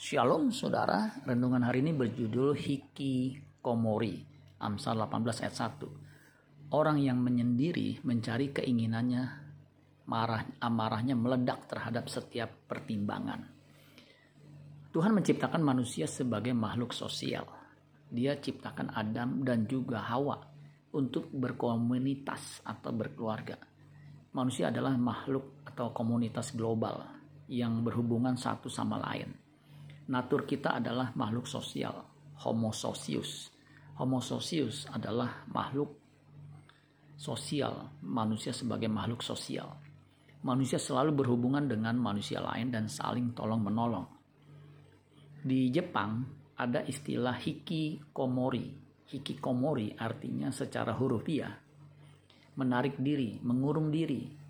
Shalom saudara, renungan hari ini berjudul Hiki Komori, Amsal 18 ayat 1. Orang yang menyendiri mencari keinginannya, marah, amarahnya meledak terhadap setiap pertimbangan. Tuhan menciptakan manusia sebagai makhluk sosial. Dia ciptakan Adam dan juga Hawa untuk berkomunitas atau berkeluarga. Manusia adalah makhluk atau komunitas global yang berhubungan satu sama lain. Natur kita adalah makhluk sosial, homo socius. Homo socius adalah makhluk sosial, manusia sebagai makhluk sosial. Manusia selalu berhubungan dengan manusia lain dan saling tolong-menolong. Di Jepang ada istilah hikikomori. Hikikomori artinya secara hurufiah menarik diri, mengurung diri,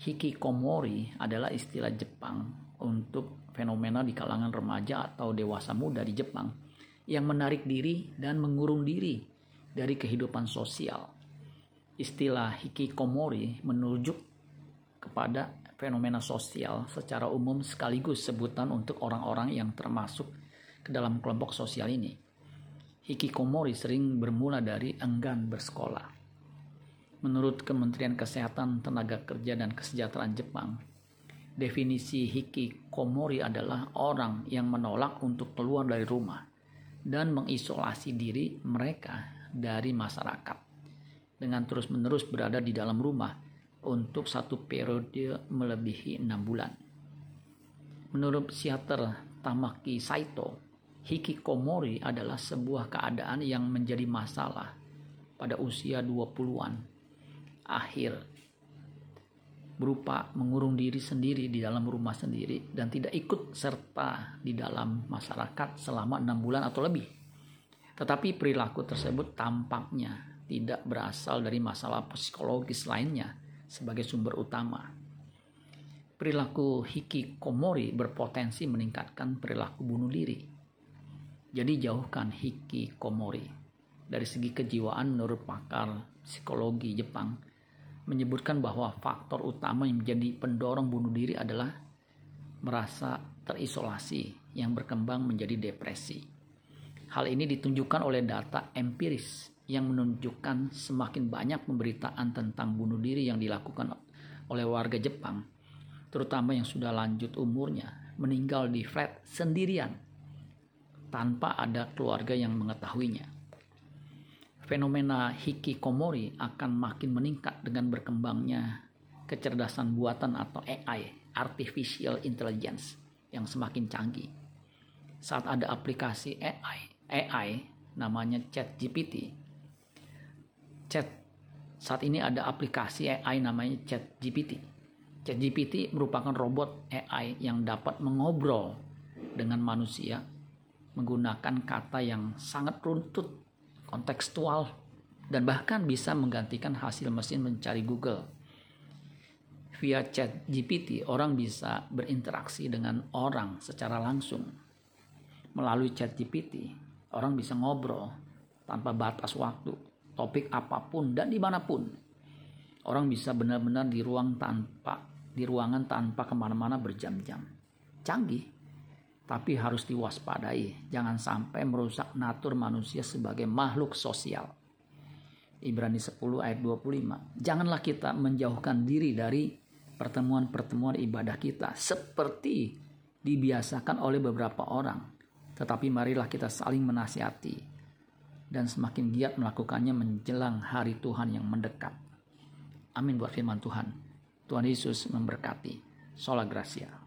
Hikikomori adalah istilah Jepang untuk fenomena di kalangan remaja atau dewasa muda di Jepang yang menarik diri dan mengurung diri dari kehidupan sosial. Istilah hikikomori menunjuk kepada fenomena sosial secara umum sekaligus sebutan untuk orang-orang yang termasuk ke dalam kelompok sosial ini. Hikikomori sering bermula dari enggan bersekolah Menurut Kementerian Kesehatan, Tenaga Kerja dan Kesejahteraan Jepang, definisi hikikomori adalah orang yang menolak untuk keluar dari rumah dan mengisolasi diri mereka dari masyarakat dengan terus-menerus berada di dalam rumah untuk satu periode melebihi enam bulan. Menurut psikiater Tamaki Saito, hikikomori adalah sebuah keadaan yang menjadi masalah pada usia 20-an akhir berupa mengurung diri sendiri di dalam rumah sendiri dan tidak ikut serta di dalam masyarakat selama enam bulan atau lebih. Tetapi perilaku tersebut tampaknya tidak berasal dari masalah psikologis lainnya sebagai sumber utama. Perilaku hikikomori berpotensi meningkatkan perilaku bunuh diri. Jadi jauhkan hikikomori. Dari segi kejiwaan menurut pakar psikologi Jepang, menyebutkan bahwa faktor utama yang menjadi pendorong bunuh diri adalah merasa terisolasi yang berkembang menjadi depresi. Hal ini ditunjukkan oleh data empiris yang menunjukkan semakin banyak pemberitaan tentang bunuh diri yang dilakukan oleh warga Jepang, terutama yang sudah lanjut umurnya, meninggal di flat sendirian tanpa ada keluarga yang mengetahuinya fenomena hikikomori akan makin meningkat dengan berkembangnya kecerdasan buatan atau AI, artificial intelligence yang semakin canggih. Saat ada aplikasi AI, AI namanya ChatGPT. Chat saat ini ada aplikasi AI namanya ChatGPT. ChatGPT merupakan robot AI yang dapat mengobrol dengan manusia menggunakan kata yang sangat runtut kontekstual, dan bahkan bisa menggantikan hasil mesin mencari Google. Via chat GPT, orang bisa berinteraksi dengan orang secara langsung. Melalui chat GPT, orang bisa ngobrol tanpa batas waktu, topik apa pun dan di mana pun. Orang bisa benar-benar di ruang tanpa di ruangan tanpa ke mana-mana berjam-jam. Canggih, tapi harus diwaspadai. Jangan sampai merusak natur manusia sebagai makhluk sosial. Ibrani 10 ayat 25. Janganlah kita menjauhkan diri dari pertemuan-pertemuan ibadah kita seperti dibiasakan oleh beberapa orang. Tetapi marilah kita saling menasihati dan semakin giat melakukannya menjelang hari Tuhan yang mendekat. Amin buat firman Tuhan. Tuhan Yesus memberkati. Sola Gracia.